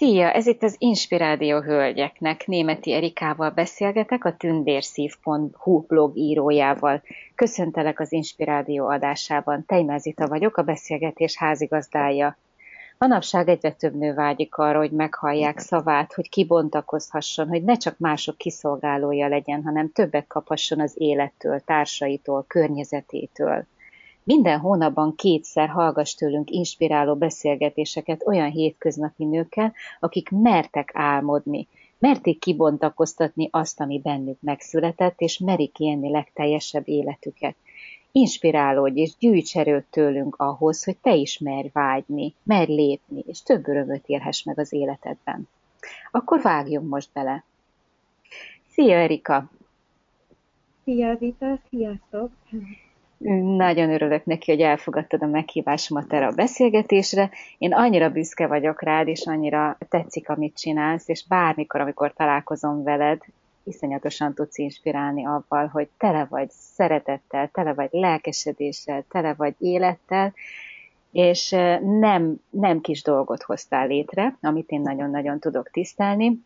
Szia, ez itt az Inspirádió Hölgyeknek. Németi Erikával beszélgetek, a tündérszív.hu blog írójával. Köszöntelek az Inspirádió adásában. Tejmázita vagyok, a beszélgetés házigazdája. Manapság egyre több nő vágyik arra, hogy meghallják szavát, hogy kibontakozhasson, hogy ne csak mások kiszolgálója legyen, hanem többet kaphasson az élettől, társaitól, környezetétől. Minden hónapban kétszer hallgass tőlünk inspiráló beszélgetéseket olyan hétköznapi nőkkel, akik mertek álmodni, merték kibontakoztatni azt, ami bennük megszületett, és merik élni legteljesebb életüket. Inspirálódj és gyűjts erőt tőlünk ahhoz, hogy te is merj vágyni, merj lépni, és több örömöt élhess meg az életedben. Akkor vágjunk most bele. Szia, Erika! Szia, Zita! Sziasztok! Nagyon örülök neki, hogy elfogadtad a meghívásomat erre a beszélgetésre. Én annyira büszke vagyok rád, és annyira tetszik, amit csinálsz, és bármikor, amikor találkozom veled, iszonyatosan tudsz inspirálni avval, hogy tele vagy szeretettel, tele vagy lelkesedéssel, tele vagy élettel, és nem, nem kis dolgot hoztál létre, amit én nagyon-nagyon tudok tisztelni.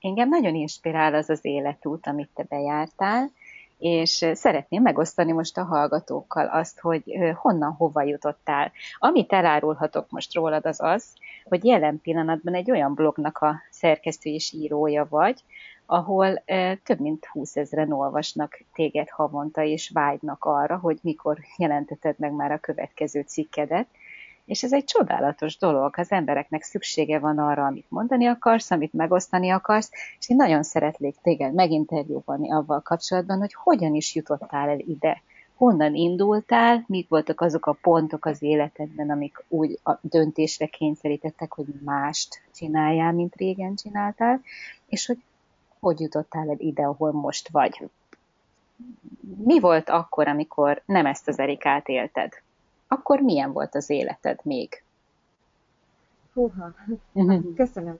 Engem nagyon inspirál az az életút, amit te bejártál, és szeretném megosztani most a hallgatókkal azt, hogy honnan, hova jutottál. Amit elárulhatok most rólad az az, hogy jelen pillanatban egy olyan blognak a szerkesztő és írója vagy, ahol több mint 20 ezeren olvasnak téged havonta, és vágynak arra, hogy mikor jelenteted meg már a következő cikkedet, és ez egy csodálatos dolog, az embereknek szüksége van arra, amit mondani akarsz, amit megosztani akarsz, és én nagyon szeretnék téged meginterjúvalni avval kapcsolatban, hogy hogyan is jutottál el ide, honnan indultál, mik voltak azok a pontok az életedben, amik úgy a döntésre kényszerítettek, hogy mást csináljál, mint régen csináltál, és hogy hogy jutottál el ide, ahol most vagy. Mi volt akkor, amikor nem ezt az Erikát élted? Akkor milyen volt az életed még? Húha, uh-huh. köszönöm,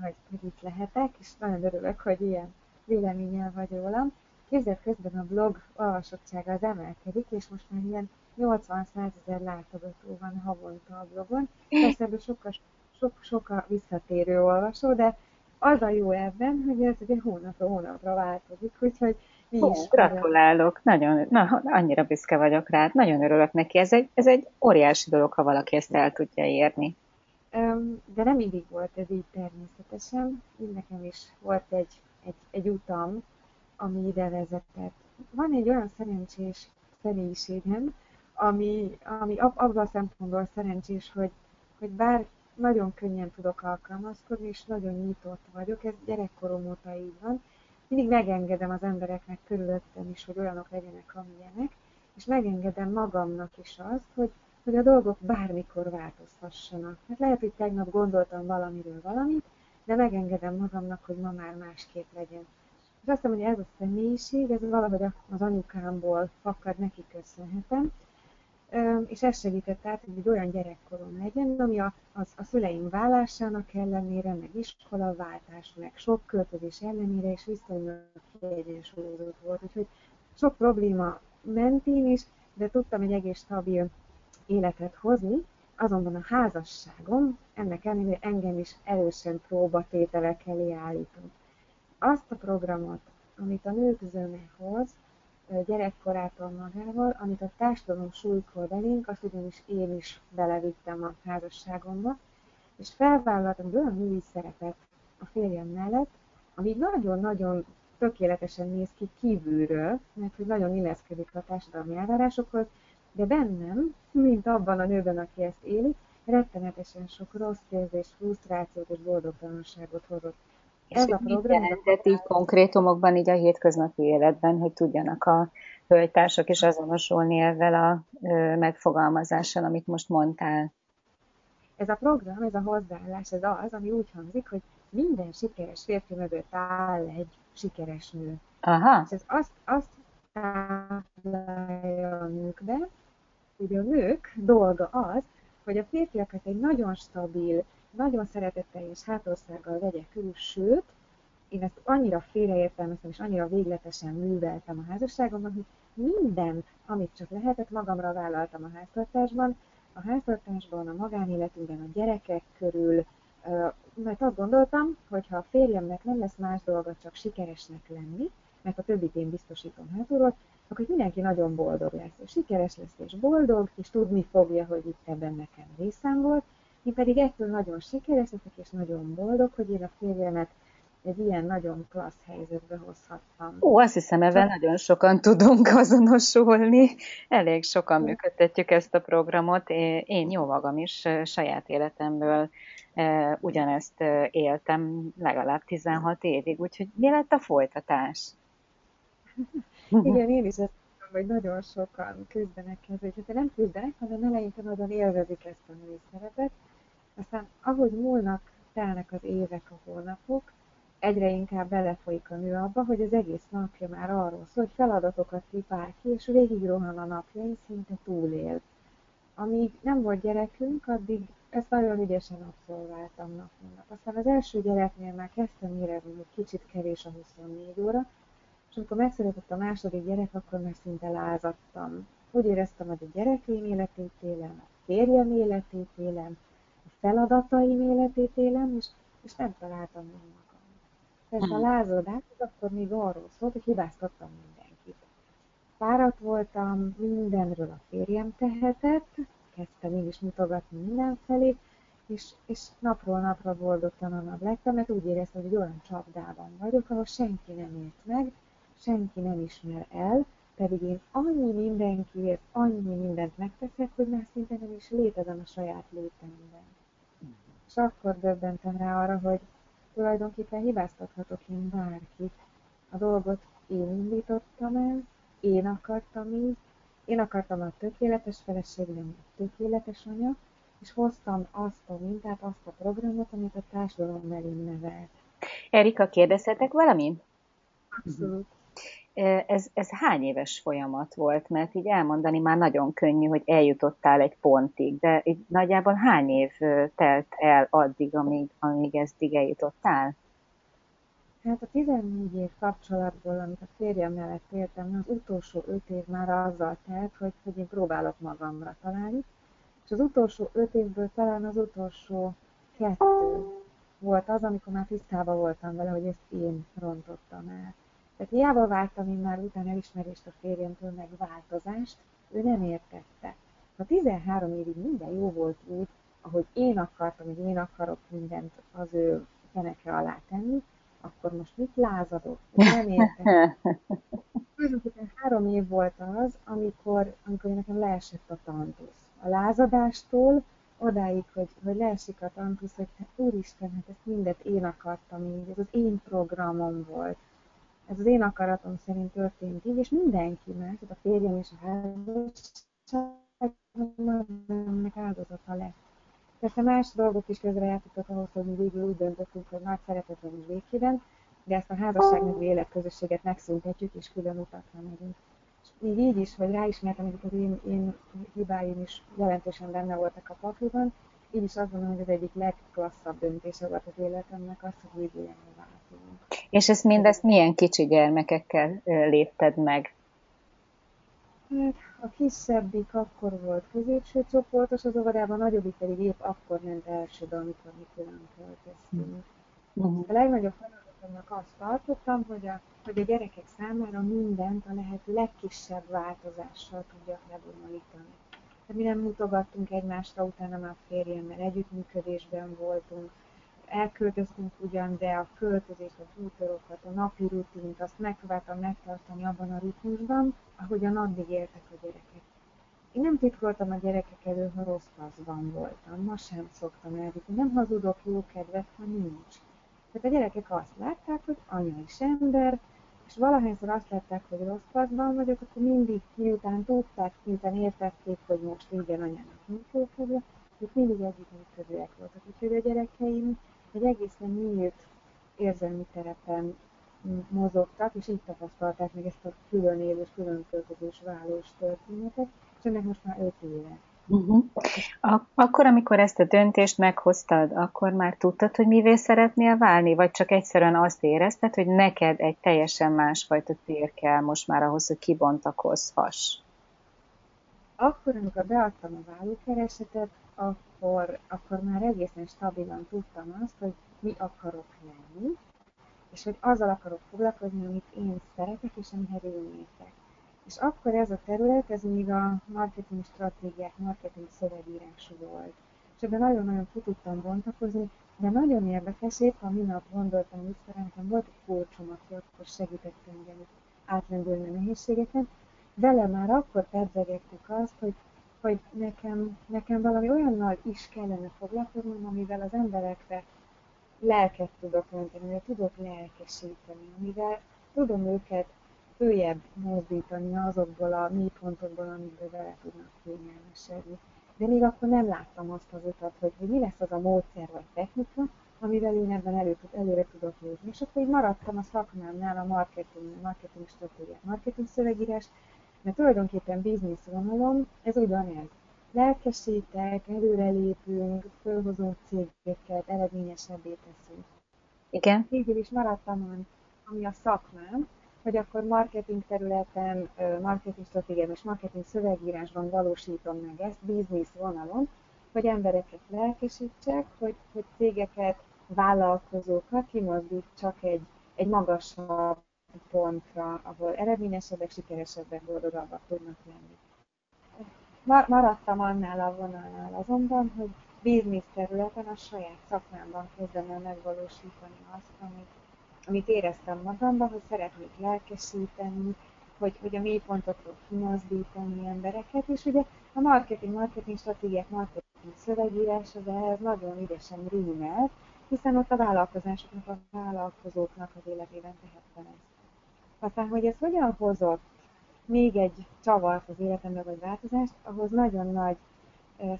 hogy, hogy itt lehetek, és nagyon örülök, hogy ilyen véleménnyel vagy rólam. Képzeld közben a blog olvasottsága az emelkedik, és most már ilyen 80-100 ezer látogató van havonta a blogon. Persze ebből sokkal, sok, sok a visszatérő olvasó, de az a jó ebben, hogy ez ugye hónapra hónapra változik, úgyhogy mi is. Gratulálok, nagyon, na, annyira büszke vagyok rád, nagyon örülök neki. Ez egy, ez egy óriási dolog, ha valaki ezt el tudja érni. De nem mindig volt ez így természetesen. Így nekem is volt egy, egy, egy utam, ami ide vezetett. Van egy olyan szerencsés személyiségem, ami, ami abban a szempontból szerencsés, hogy, hogy bár nagyon könnyen tudok alkalmazkodni, és nagyon nyitott vagyok, ez gyerekkorom óta így van, mindig megengedem az embereknek körülöttem is, hogy olyanok legyenek, amilyenek, és megengedem magamnak is azt, hogy, hogy a dolgok bármikor változhassanak. Hát lehet, hogy tegnap gondoltam valamiről valamit, de megengedem magamnak, hogy ma már másképp legyen. És azt mondom, hogy ez a személyiség, ez valahogy az anyukámból fakad, neki köszönhetem, és ez segített át, hogy egy olyan gyerekkorom legyen, ami a, az, a szüleim vállásának ellenére, meg iskolaváltás, meg sok költözés ellenére is viszonylag kiegyensúlyozott volt. Úgyhogy sok probléma mentén is, de tudtam egy egész stabil életet hozni, azonban a házasságom ennek ellenére engem is erősen próbatételek elé állított. Azt a programot, amit a nők zöme hoz, gyerekkorától magával, amit a társadalom súlykor belénk, azt ugyanis én is belevittem a házasságomba, és felvállaltam egy olyan női szerepet a férjem mellett, ami nagyon-nagyon tökéletesen néz ki kívülről, mert hogy nagyon illeszkedik a társadalmi elvárásokhoz, de bennem, mint abban a nőben, aki ezt éli, rettenetesen sok rossz érzés, frusztrációt és boldogtalanságot hozott ez a program... így konkrétumokban, így a hétköznapi életben, hogy tudjanak a hölgytársak is azonosulni ezzel a megfogalmazással, amit most mondtál? Ez a program, ez a hozzáállás, ez az, ami úgy hangzik, hogy minden sikeres férfi mögött áll egy sikeres nő. Aha. És ez azt, azt táplálja a nőkbe, hogy a nők dolga az, hogy a férfiakat egy nagyon stabil, nagyon szeretetteljes hátországgal vegye körül, sőt, én ezt annyira félreértelmeztem, és annyira végletesen műveltem a házasságomban, hogy mindent, amit csak lehetett, magamra vállaltam a háztartásban, a háztartásban, a magánéletünkben, a gyerekek körül, mert azt gondoltam, hogy ha a férjemnek nem lesz más dolga, csak sikeresnek lenni, mert a többit én biztosítom hátulról, akkor mindenki nagyon boldog lesz, és sikeres lesz, és boldog, és tudni fogja, hogy itt ebben nekem részem volt. Én pedig ettől nagyon sikeres leszek, és nagyon boldog, hogy én a férjemet egy ilyen nagyon klassz helyzetbe hozhattam. Ó, azt hiszem, ebben nagyon sokan tudunk azonosulni. Elég sokan működtetjük ezt a programot. Én jó magam is saját életemből ugyanezt éltem legalább 16 évig, úgyhogy mi lett a folytatás? Igen, én is ezt tudom, hogy nagyon sokan küzdenek ezzel, és nem küzdenek, hanem eleinte nagyon élvezik ezt a női szerepet. Aztán ahogy múlnak, telnek az évek, a hónapok, egyre inkább belefolyik a nő abba, hogy az egész napja már arról szól, hogy feladatokat pipál ki, és végig rohan a napja, és szinte túlél. Amíg nem volt gyerekünk, addig ezt nagyon ügyesen abszolváltam nap, nap. Aztán az első gyereknél már kezdtem érezni, hogy kicsit kevés a 24 óra, és amikor megszületett a második gyerek, akkor már szinte lázadtam. Úgy éreztem, hogy a gyerekeim életét élem, a férjem életét élem, feladataim életét élem, és, és nem találtam meg magam. Persze a hmm. lázadás akkor még arról szólt, hogy hibáztattam mindenkit. Fáradt voltam, mindenről a férjem tehetett, kezdtem én is mutogatni mindenfelé, és, és napról napra boldogtalanabb lettem, mert úgy éreztem, hogy egy olyan csapdában vagyok, ahol senki nem ért meg, senki nem ismer el, pedig én annyi mindenkiért, annyi mindent megteszek, hogy már szinte nem is létezem a saját létemben. És akkor döbbentem rá arra, hogy tulajdonképpen hibáztathatok én bárkit. A dolgot én indítottam el, én akartam így, én akartam a tökéletes feleségem, a tökéletes anya, és hoztam azt a mintát, azt a programot, amit a társadalom elém nevelt. Erika, kérdezhetek valamit? Abszolút. Ez, ez hány éves folyamat volt? Mert így elmondani már nagyon könnyű, hogy eljutottál egy pontig, de így nagyjából hány év telt el addig, amíg, amíg ezdig eljutottál? Hát a 14 év kapcsolatból, amit a férjem mellett éltem, az utolsó 5 év már azzal telt, hogy, hogy én próbálok magamra találni, és az utolsó 5 évből talán az utolsó kettő volt az, amikor már tisztában voltam vele, hogy ezt én rontottam el. Tehát hiába vártam én már utána elismerést a férjemtől, meg változást, ő nem értette. Ha 13 évig minden jó volt úgy, ahogy én akartam, hogy én akarok mindent az ő feneke alá tenni, akkor most mit lázadok? Nem értem. Tulajdonképpen három év volt az, amikor, amikor nekem leesett a tantusz. A lázadástól odáig, hogy, hogy leesik a tantusz, hogy hát úristen, hát ezt mindet én akartam így, ez az én programom volt. Ez az én akaratom szerint történt így, és mindenki tehát a férjem és a házasságomnak áldozata lett. Persze más dolgok is közrejátszottak ahhoz, hogy mi végül úgy döntöttünk, hogy nagy szeretetben és békében, de ezt a házasság meg életközösséget megszüntetjük, és külön utakra megyünk. És még így is, hogy ráismertem, hogy az én, én hibáim is jelentősen benne voltak a pakliban, így is azt gondolom, hogy az egyik legklasszabb döntése volt az életemnek az, hogy végül elváltunk. És ezt mindezt milyen kicsi gyermekekkel lépted meg? Hát, a kisebbik akkor volt középső csoportos, az óvodában, a nagyobbik pedig épp akkor ment elsőbe, amikor mi külön költöztünk. Uh-huh. A legnagyobb feladatomnak azt tartottam, hogy a, hogy a gyerekek számára mindent a lehető legkisebb változással tudjak lebonyolítani. Tehát mi nem mutogattunk egymásra, utána már férjemmel együttműködésben voltunk, elköltöztünk ugyan, de a költözést, a bútorokat, a napi rutint, azt megpróbáltam megtartani abban a ritmusban, ahogyan addig éltek a gyerekek. Én nem titkoltam a gyerekek elő, ha rossz paszban voltam. Ma sem szoktam elvitni. Nem hazudok jó kedvet, ha nincs. Tehát a gyerekek azt látták, hogy anya is ember, és valahányszor azt látták, hogy rossz paszban vagyok, akkor mindig, miután tudták, miután értették, hogy most igen anyának nincs jó kedve, ők mindig együttműködőek voltak. Úgyhogy a gyerekeim egy egészen nyílt érzelmi terepen mozogtak, és így tapasztalták meg ezt a külön élős, külön költözős válós történetet, és ennek most már öt éve. Uh-huh. Ak- akkor, amikor ezt a döntést meghoztad, akkor már tudtad, hogy mivé szeretnél válni, vagy csak egyszerűen azt érezted, hogy neked egy teljesen másfajta tér kell most már ahhoz, hogy kibontakozhass? Akkor, amikor beadtam a vállókeresetet, akkor, akkor már egészen stabilan tudtam azt, hogy mi akarok lenni, és hogy azzal akarok foglalkozni, amit én szeretek, és amihez én értek. És akkor ez a terület, ez még a marketing stratégiák, marketing szövegírású volt. És ebben nagyon-nagyon ki tudtam bontakozni, de nagyon érdekes, épp a minap gondoltam vissza, nekem volt egy kócsom, aki akkor segített engem átlendülni a nehézségeken, vele már akkor pedzegettük azt, hogy, hogy nekem, nekem valami olyannal is kellene foglalkoznom, amivel az emberekre lelket tudok önteni, amivel tudok lelkesíteni, amivel tudom őket följebb mozdítani azokból a mélypontokból, amikbe vele tudnak kényelmesedni. De még akkor nem láttam azt az utat, hogy, hogy mi lesz az a módszer vagy technika, amivel én ebben elő, előre tudok lépni. És akkor így maradtam a szakmámnál, a marketing, marketing stratégiát, marketing szövegírás, mert tulajdonképpen biznisz vonalon ez ugyanez. Lelkesítek, előrelépünk, fölhozunk cégeket, eredményesebbé teszünk. Igen. Végül is maradtam, ami a szakmám, hogy akkor marketing területen, marketing stratégiában és marketing szövegírásban valósítom meg ezt biznisz vonalon, hogy embereket lelkesítsek, hogy, hogy cégeket, vállalkozókat kimozdítsak egy, egy magasabb pontra, ahol eredményesebbek, sikeresebbek, boldogabbak tudnak lenni. Maradtam annál a vonalnál azonban, hogy biznisz területen a saját szakmámban kezdem el megvalósítani azt, amit, amit éreztem magamban, hogy szeretnék lelkesíteni, hogy, hogy a mélypontokról kimozdítani embereket, és ugye a marketing, marketing stratégiák, marketing szövegírás, az ehhez nagyon ügyesen rímel, hiszen ott a vállalkozásoknak, a vállalkozóknak az életében tehettem ezt. Aztán, hogy ez hogyan hozott még egy csavart az életembe, vagy változást, ahhoz nagyon nagy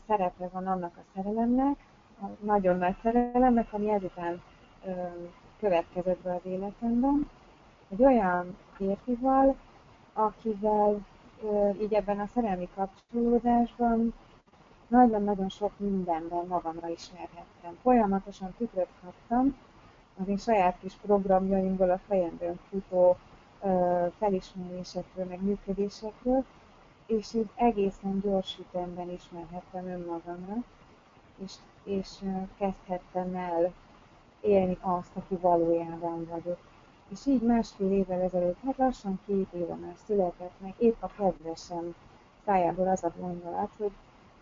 szerepe van annak a szerelemnek, a nagyon nagy szerelemnek, ami ezután következett be az életemben. Egy olyan férfival, akivel így ebben a szerelmi kapcsolódásban nagyon-nagyon sok mindenben magamra ismerhettem. Folyamatosan tükröt kaptam az én saját kis programjaimból, a fejemben futó felismerésekről, meg működésekről, és így egészen gyors ütemben ismerhettem önmagamra, és, és kezdhettem el élni azt, aki valójában vagyok. És így másfél évvel ezelőtt, hát lassan két éve már született meg, épp a kedvesem szájából az a gondolat, hogy,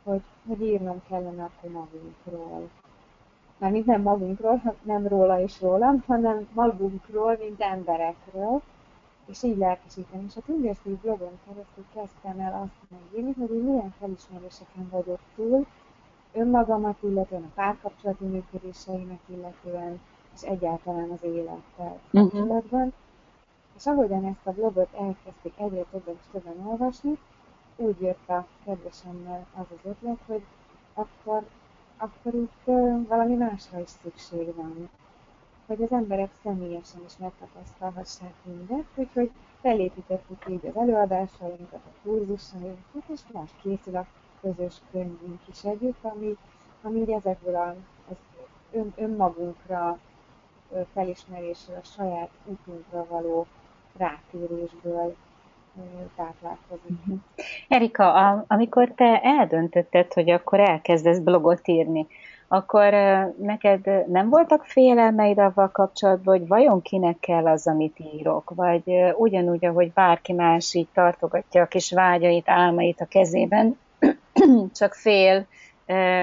hogy, hogy írnom kellene akkor magunkról. Mármint nem magunkról, nem róla és rólam, hanem magunkról, mint emberekről, és így lelkesíteni. És a Tündérszív blogon keresztül kezdtem el azt megírni, hogy én milyen felismeréseken vagyok túl, önmagamat illetően, a párkapcsolati működéseimet illetően, és egyáltalán az élettel mhm. kapcsolatban. Uh-huh. És ahogyan ezt a blogot elkezdték egyre többen és többen olvasni, úgy jött a kedvesemmel az az ötlet, hogy akkor, akkor itt valami másra is szükség van hogy az emberek személyesen is megtapasztalhassák mindet, úgyhogy felépítettük így az előadásainkat, a kurzusainkat, és most készül a közös könyvünk is együtt, ami, ami így ezekből a, az ön, önmagunkra felismerésről, a saját útunkra való rátérésből táplálkozik. Erika, a, amikor te eldöntötted, hogy akkor elkezdesz blogot írni, akkor neked nem voltak félelmeid avval kapcsolatban, hogy vajon kinek kell az, amit írok? Vagy ugyanúgy, ahogy bárki más így tartogatja a kis vágyait, álmait a kezében, csak fél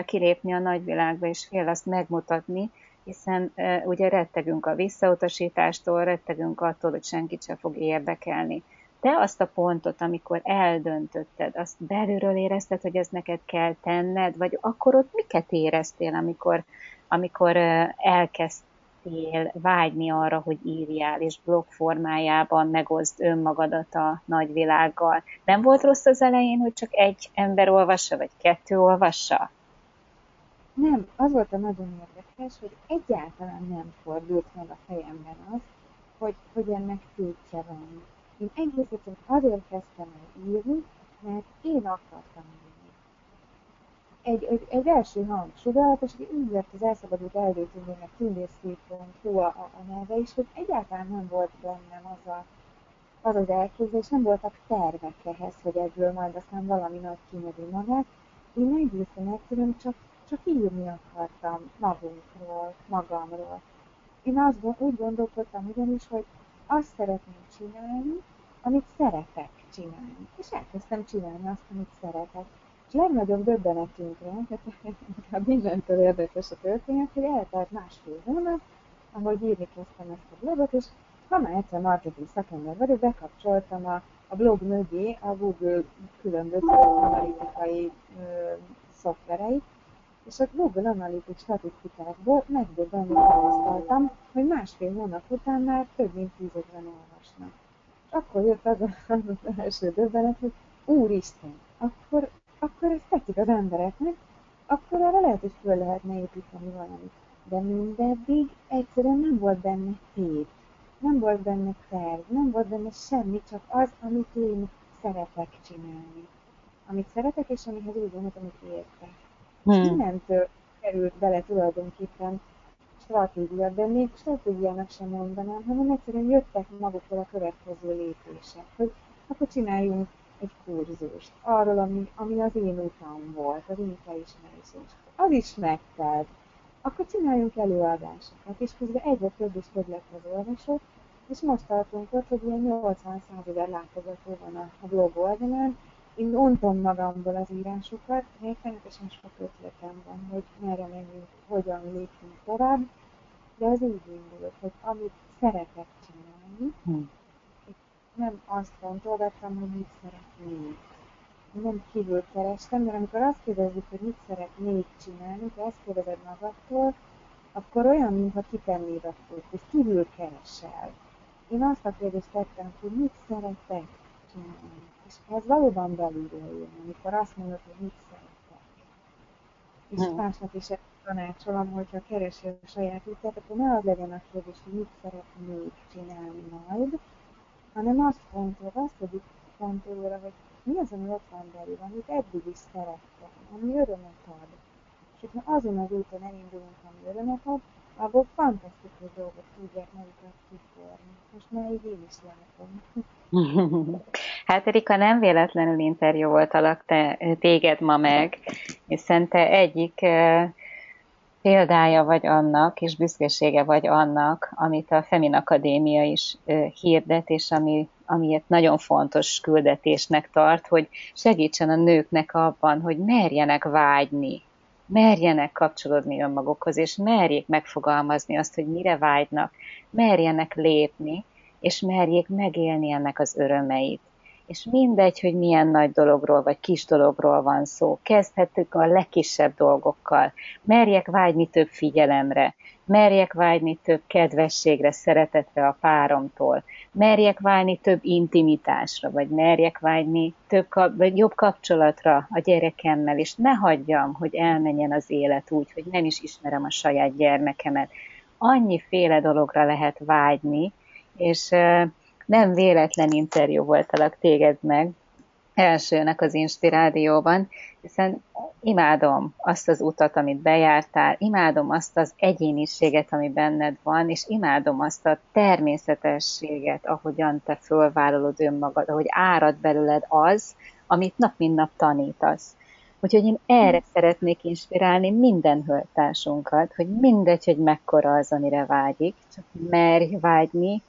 kilépni a nagyvilágba, és fél azt megmutatni, hiszen ugye rettegünk a visszautasítástól, rettegünk attól, hogy senkit sem fog érdekelni te azt a pontot, amikor eldöntötted, azt belülről érezted, hogy ez neked kell tenned, vagy akkor ott miket éreztél, amikor, amikor elkezdtél vágyni arra, hogy írjál, és blog formájában megoszd önmagadat a nagyvilággal. Nem volt rossz az elején, hogy csak egy ember olvassa, vagy kettő olvassa? Nem, az volt a nagyon érdekes, hogy egyáltalán nem fordult meg a fejemben az, hogy, hogy ennek tétje van én egész egyszerűen azért kezdtem el írni, mert én akartam írni. Egy, egy, egy első hang hogy úgy lett az elszabadult erdőtűnőnek tündészép.hu a, a, a neve is, hogy egyáltalán nem volt bennem az a, az az elképzelés, nem voltak tervek ehhez, hogy ebből majd aztán valami nagy kinövi magát. Én egészen egyszerűen csak, csak írni akartam magunkról, magamról. Én azt, úgy gondolkodtam ugyanis, hogy azt szeretném csinálni, amit szeretek csinálni. És elkezdtem csinálni azt, amit szeretek. És legnagyobb döbbenetünkre, hát mindentől érdekes a történet, hogy eltelt másfél hónap, ahogy írni kezdtem ezt a blogot, és ha már egyszer marketing szakember vagyok, bekapcsoltam a, a blog mögé a Google különböző analitikai ö, szoftvereit, és a Google Analytics statisztikákból megdöbbenni tapasztaltam, hogy másfél hónap után már több mint tízezren olvasnak. Akkor jött az, az, az első döbbenet, hogy Úristen, akkor, akkor ez tetszik az embereknek, akkor arra lehet, hogy föl lehetne építeni valamit. De mindeddig egyszerűen nem volt benne tét, nem volt benne terv, nem volt benne semmi, csak az, amit én szeretek csinálni. Amit szeretek, és amihez úgy gondolom, amit értek. Hmm. És innentől került bele tulajdonképpen stratégia, de még stratégiának sem mondanám, hanem egyszerűen jöttek maguktól a következő lépések, hogy akkor csináljunk egy kurzust arról, ami, ami az én utam volt, az én felismerés. Az is megtelt. Akkor csináljunk előadásokat, és közben egyre több és több lett az olvasó, és most tartunk ott, hogy ilyen 80 ezer látogató van a blog oldalán, én ontom magamból az írásokat, rettenetesen sok ötletem van, hogy merre menjünk, hogyan lépünk tovább, de ez így indult, hogy amit szeretek csinálni, hmm. nem azt fontolgattam, hogy mit szeretnék. Nem kívül kerestem, de amikor azt kérdezzük, hogy mit szeretnék csinálni, te ezt kérdezed magadtól, akkor olyan, mintha kitennéd a fókusz, kívül keresel. Én azt a kérdést tettem, hogy mit szeretek csinálni. És ez valóban belülről jön, amikor azt mondod, hogy mit szeretek. És hmm. másnak is tanácsolom, hogyha keresi a saját útját, akkor ne az legyen a kérdés, hogy mit szeretnék csinálni majd, hanem azt fontolod, azt tegyük fontolóra, hogy mi az, ami ott van belül, amit eddig is szerettem, ami örömet ad. És hogyha azon az úton elindulunk, ami örömet ad, abból fantasztikus dolgok tudják magukat kiforni. Most már így én is látom. Hát Erika, nem véletlenül interjú voltalak te, téged ma meg, hiszen te egyik példája vagy annak, és büszkesége vagy annak, amit a Femin Akadémia is hirdet, és ami, amiért nagyon fontos küldetésnek tart, hogy segítsen a nőknek abban, hogy merjenek vágyni, merjenek kapcsolódni önmagukhoz, és merjék megfogalmazni azt, hogy mire vágynak, merjenek lépni, és merjék megélni ennek az örömeit és mindegy, hogy milyen nagy dologról vagy kis dologról van szó. Kezdhetünk a legkisebb dolgokkal. Merjek vágyni több figyelemre, merjek vágyni több kedvességre, szeretetre a páromtól, merjek vágyni több intimitásra, vagy merjek vágyni több, vagy jobb kapcsolatra a gyerekemmel, és ne hagyjam, hogy elmenjen az élet úgy, hogy nem is ismerem a saját gyermekemet. Annyiféle dologra lehet vágyni, és nem véletlen interjú voltalak téged meg elsőnek az Inspirádióban, hiszen imádom azt az utat, amit bejártál, imádom azt az egyéniséget, ami benned van, és imádom azt a természetességet, ahogyan te fölvállalod önmagad, ahogy árad belőled az, amit nap mint nap tanítasz. Úgyhogy én erre szeretnék inspirálni minden höltársunkat, hogy mindegy, hogy mekkora az, amire vágyik, csak merj vágyni,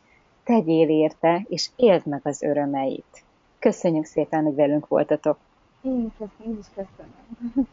tegyél érte, és éld meg az örömeit. Köszönjük szépen, hogy velünk voltatok! Én, is köszönöm.